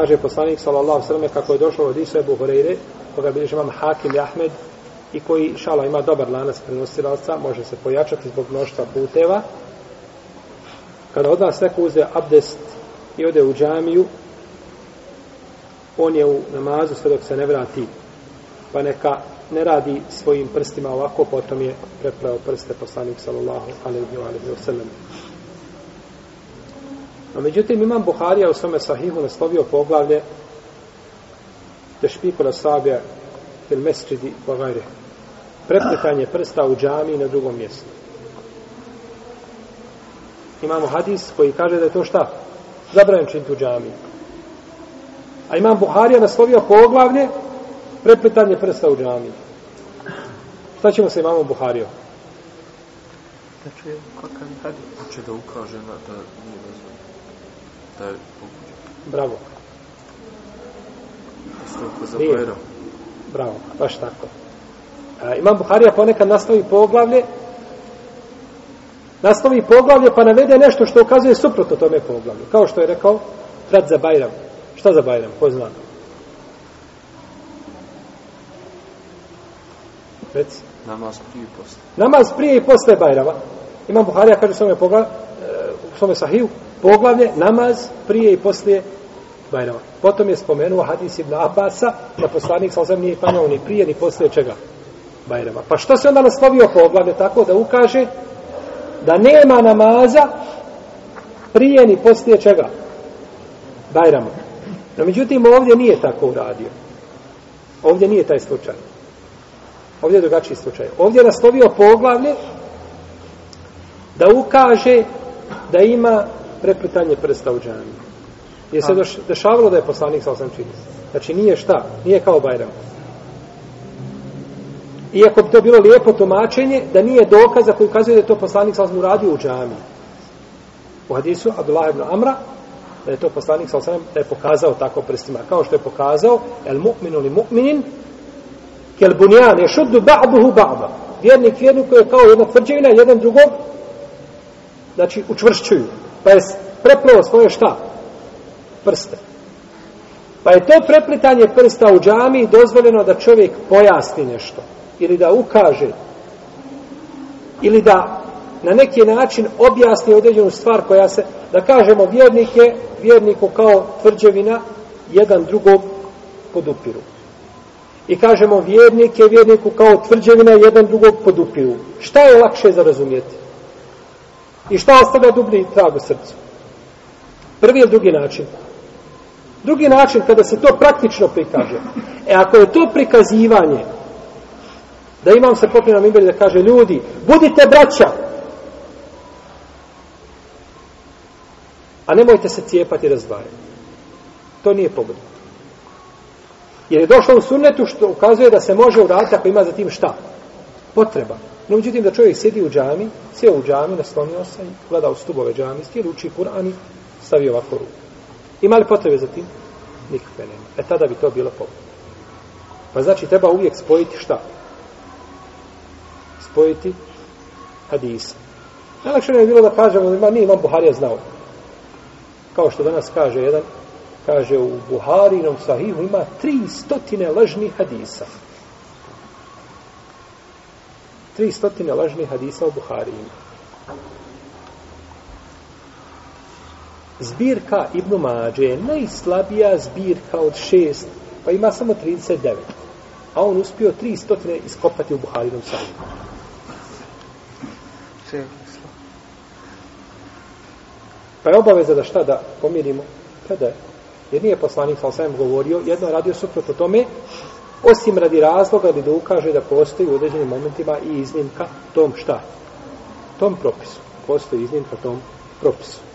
kaže poslanik sallallahu sallam kako je došlo od Isu Ebu Horeire, koga bilježi imam Hakim i Ahmed i koji šala ima dobar lanac prenosilaca, može se pojačati zbog mnoštva puteva. Kada od vas neko uze abdest i ode u džamiju, on je u namazu sve dok se ne vrati, pa neka ne radi svojim prstima ovako, potom je prepleo prste poslanik sallallahu alaihi wa sallam. No, međutim, imam Buharija u svome sahihu naslovio poglavlje tešpiku na sabija fil mesčidi pogajre. Prepletanje prsta u džami na drugom mjestu. Imamo hadis koji kaže da je to šta? Zabranjen činiti u džami. A imam Buharija naslovio poglavlje prepletanje prsta u džami. Šta ćemo sa imamom Buharijom? Da čuje kakav je hadis. Hoće da ukaže na da nije dozvoljeno. Da je. Bravo. Bajram. Bravo, baš tako. A, imam Buharija ponekad nastavi poglavlje nastavi poglavlje pa navede nešto što ukazuje suprotno tome poglavlju. Kao što je rekao Frat za Bajram. Šta za Bajram? Ko zna? Reci. Namaz prije i posle. Namaz prije i posle Bajrama. Imam Buharija kaže svome poglavlje, u svome sahiju, poglavlje, namaz prije i poslije Bajrama. Potom je spomenuo hadis Ibn Abasa, da poslanik sa nije klanjao ni prije ni poslije čega? Bajrama. Pa što se onda naslovio poglavlje tako da ukaže da nema namaza prije ni poslije čega? Bajrama. No, međutim, ovdje nije tako uradio. Ovdje nije taj slučaj. Ovdje je drugačiji slučaj. Ovdje je naslovio poglavlje da ukaže da ima preplitanje prsta u džami. Je se doš, dešavalo da je poslanik sa osam čini. Znači nije šta, nije kao Bajram. Iako bi to bilo lijepo tumačenje, da nije dokaza koji ukazuje da je to poslanik sa osam uradio u džami. U hadisu Abdullah ibn Amra, da je to poslanik sa osam da je pokazao tako prstima. Kao što je pokazao, el mu'minu li mu'minin, kel bunjan je šuddu ba'duhu ba'da. Vjernik vjerniku je kao jedna tvrđevina, jedan drugog, znači učvršćuju. Pa je prepleo svoje šta? Prste. Pa je to preplitanje prsta u džami dozvoljeno da čovjek pojasni nešto. Ili da ukaže. Ili da na neki način objasni određenu stvar koja se, da kažemo vjernike, vjerniku kao tvrđevina, jedan drugog podupiru. I kažemo vjernike, vjerniku kao tvrđevina, jedan drugog podupiru. Šta je lakše za razumijeti? I šta ostavlja dublji trag u srcu? Prvi ili drugi način? Drugi način, kada se to praktično prikaže. E, ako je to prikazivanje, da imam se popio na mimberi da kaže, ljudi, budite braća, a nemojte se cijepati i razdvajati. To nije pogodno. Jer je došlo u sunnetu što ukazuje da se može uraditi ako ima za tim šta? Potreba. No, međutim, da čovjek sjedi u džami, sjeo u džami, naslonio se i gleda u stubove džami, stijel uči Kur'an i stavi ovako ruku. Ima li potrebe za tim? Nikakve nema. E tada bi to bilo povrlo. Pa znači, treba uvijek spojiti šta? Spojiti hadisa. Najlakše ne je bilo da kažemo, ima, nije imam Buharija znao. Kao što danas kaže jedan, kaže u Buharinom sahihu ima tri stotine lažnih hadisa. Tri stotine lažnih hadisa u Buhari. Zbirka Ibnu Mađe je najslabija zbirka od šest, pa ima samo 39. A on uspio tri stotine iskopati u Buharinom sahihu. Pa je obaveza da šta da pomirimo? Kada je? Jer nije poslanik sa osvijem govorio, jedno je radio suprotno tome, osim radi razloga ili da ukaže da postoji u određenim momentima i iznimka tom šta? Tom propisu. Postoji iznimka tom propisu.